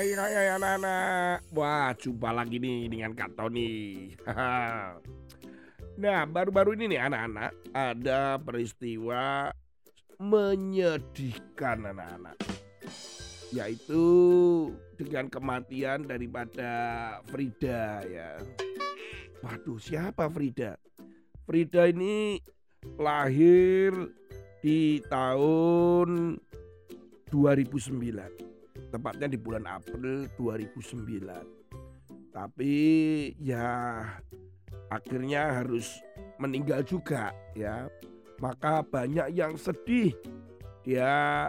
Hai hai anak-anak Wah jumpa lagi nih dengan Kak Tony. Nah baru-baru ini nih anak-anak Ada peristiwa menyedihkan anak-anak. Yaitu dengan kematian daripada Frida ya. Waduh siapa Frida? Frida ini lahir di tahun 2009 tepatnya di bulan April 2009. Tapi ya akhirnya harus meninggal juga ya. Maka banyak yang sedih. Dia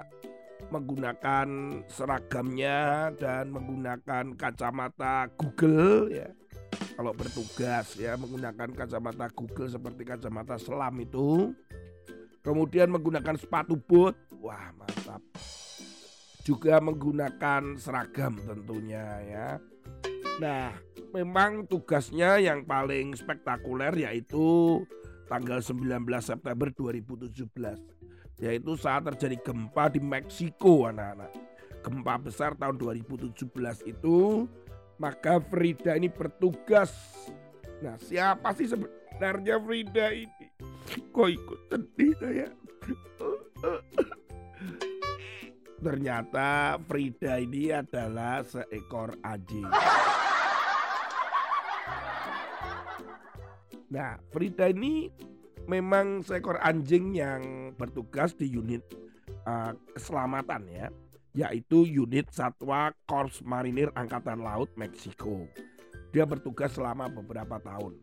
menggunakan seragamnya dan menggunakan kacamata Google ya. Kalau bertugas ya menggunakan kacamata Google seperti kacamata selam itu. Kemudian menggunakan sepatu boot. Wah, mantap juga menggunakan seragam tentunya ya. Nah, memang tugasnya yang paling spektakuler yaitu tanggal 19 September 2017 yaitu saat terjadi gempa di Meksiko anak-anak. Gempa besar tahun 2017 itu maka Frida ini bertugas. Nah, siapa sih sebenarnya Frida ini? Kok ikut sedih saya? Ternyata Frida ini adalah seekor anjing. Nah, Frida ini memang seekor anjing yang bertugas di unit uh, keselamatan ya, yaitu unit Satwa Korps Marinir Angkatan Laut Meksiko. Dia bertugas selama beberapa tahun.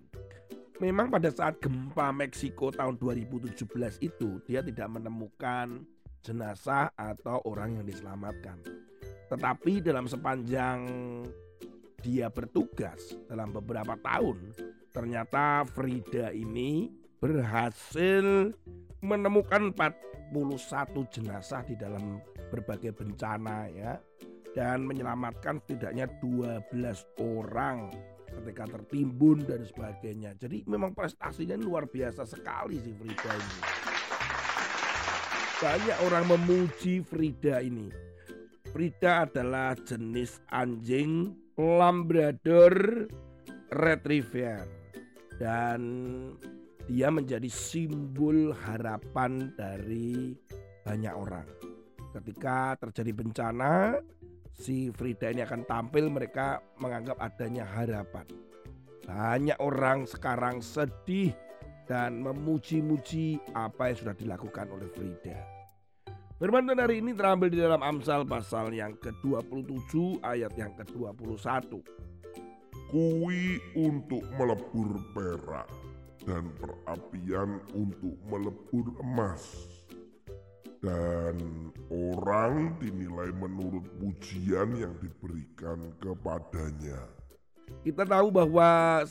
Memang pada saat gempa Meksiko tahun 2017 itu dia tidak menemukan jenazah atau orang yang diselamatkan. Tetapi dalam sepanjang dia bertugas dalam beberapa tahun, ternyata Frida ini berhasil menemukan 41 jenazah di dalam berbagai bencana ya dan menyelamatkan setidaknya 12 orang ketika tertimbun dan sebagainya. Jadi memang prestasinya luar biasa sekali sih Frida ini. Banyak orang memuji Frida ini. Frida adalah jenis anjing Labrador Retriever dan dia menjadi simbol harapan dari banyak orang. Ketika terjadi bencana, si Frida ini akan tampil mereka menganggap adanya harapan. Banyak orang sekarang sedih dan memuji-muji apa yang sudah dilakukan oleh Frida. Firman Tuhan hari ini terambil di dalam Amsal pasal yang ke-27 ayat yang ke-21. Kui untuk melebur perak dan perapian untuk melebur emas. Dan orang dinilai menurut pujian yang diberikan kepadanya. Kita tahu bahwa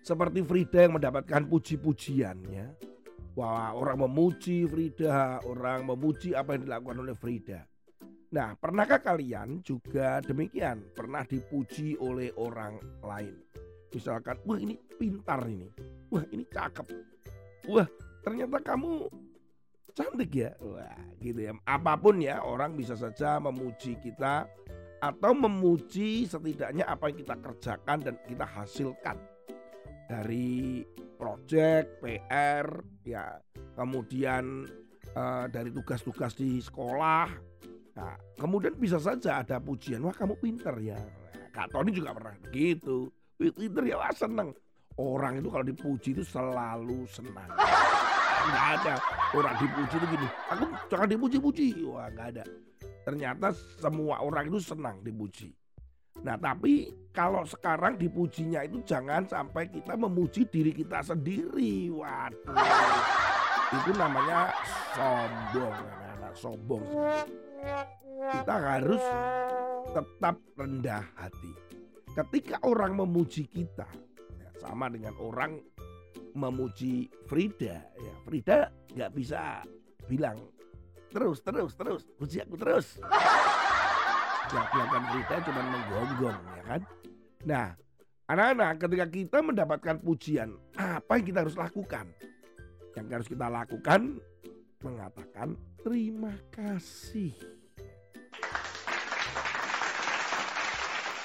seperti Frida yang mendapatkan puji-pujiannya. Wah, orang memuji Frida, orang memuji apa yang dilakukan oleh Frida. Nah, pernahkah kalian juga demikian? Pernah dipuji oleh orang lain? Misalkan, wah ini pintar ini. Wah ini cakep. Wah ternyata kamu cantik ya. Wah gitu ya. Apa pun ya orang bisa saja memuji kita atau memuji setidaknya apa yang kita kerjakan dan kita hasilkan dari proyek, PR, ya, kemudian uh, dari tugas-tugas di sekolah. Nah, kemudian bisa saja ada pujian, wah kamu pinter ya. Kak Tony juga pernah begitu. Pinter ya, wah seneng. Orang itu kalau dipuji itu selalu senang. Nggak ada orang dipuji itu gini, aku jangan dipuji-puji. Wah nggak ada. Ternyata semua orang itu senang dipuji. Nah tapi kalau sekarang dipujinya itu jangan sampai kita memuji diri kita sendiri. Waduh. Itu namanya sombong. Anak sombong. Kita harus tetap rendah hati. Ketika orang memuji kita, ya sama dengan orang memuji Frida. Ya, Frida nggak bisa bilang terus terus terus puji aku terus yang dilakukan Frida cuma menggonggong ya kan. Nah anak-anak ketika kita mendapatkan pujian apa yang kita harus lakukan? Yang harus kita lakukan mengatakan terima kasih.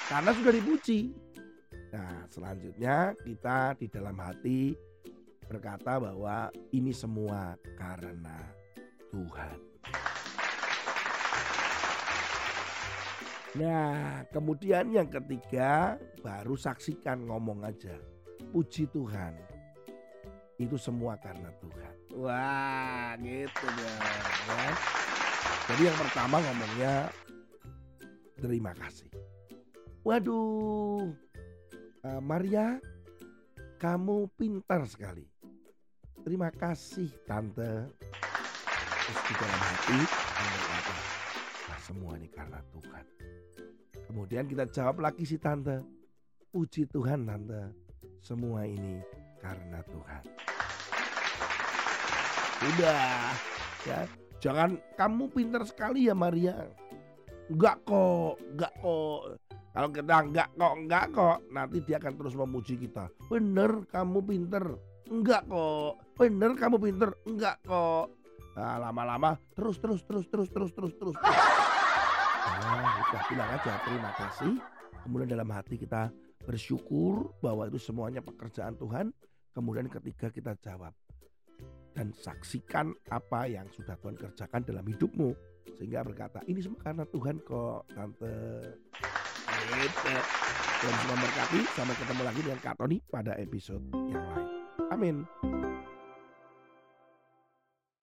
karena sudah dipuji. Nah, selanjutnya kita di dalam hati berkata bahwa ini semua karena Tuhan. Nah, kemudian yang ketiga baru saksikan ngomong aja. Puji Tuhan. Itu semua karena Tuhan. Wah, gitu dong. Ya. Jadi yang pertama ngomongnya terima kasih. Waduh, uh, Maria, kamu pintar sekali. Terima kasih tante. Terus di dalam hati nah, semua ini karena Tuhan. Kemudian kita jawab lagi si tante. Puji Tuhan tante. Semua ini karena Tuhan. Sudah. Ya, jangan kamu pintar sekali ya Maria. Enggak kok, enggak kok. Kalau kita enggak kok, enggak kok, nanti dia akan terus memuji kita. Bener kamu pinter. Enggak kok. Bener kamu pinter. Enggak kok. Nah, lama-lama terus terus terus terus terus terus terus. Nah, udah bilang aja terima kasih. Kemudian dalam hati kita bersyukur bahwa itu semuanya pekerjaan Tuhan. Kemudian ketiga kita jawab dan saksikan apa yang sudah Tuhan kerjakan dalam hidupmu sehingga berkata ini semua karena Tuhan kok tante gitu. Tuhan semua berkati sampai ketemu lagi dengan Kak Tony pada episode yang lain amin